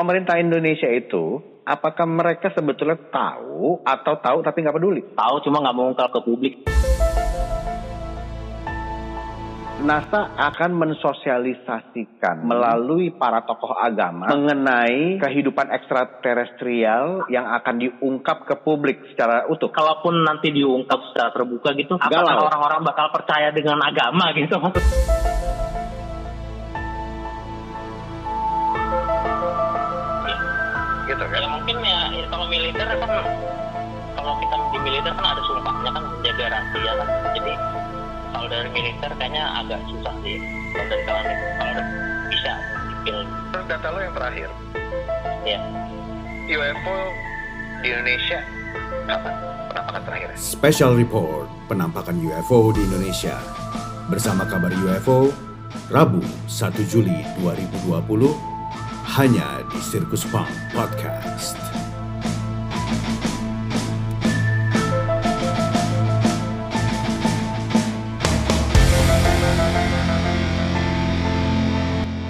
pemerintah Indonesia itu apakah mereka sebetulnya tahu atau tahu tapi nggak peduli? Tahu cuma nggak mau ungkap ke publik. NASA akan mensosialisasikan melalui para tokoh agama mengenai kehidupan ekstraterestrial yang akan diungkap ke publik secara utuh. Kalaupun nanti diungkap secara terbuka gitu, apakah orang-orang bakal percaya dengan agama gitu? Ya mungkin ya, ya kalau militer kan kalau kita di militer kan ada sumpahnya kan menjaga rahasia kan. Jadi kalau dari militer kayaknya agak susah sih. Kalau dari kalangan itu kalau ada- bisa dipil Terus data lo yang terakhir, ya. UFO di Indonesia kapan penampakan terakhir? Special Report penampakan UFO di Indonesia bersama kabar UFO Rabu 1 Juli 2020 hanya di Sirkus Punk Podcast.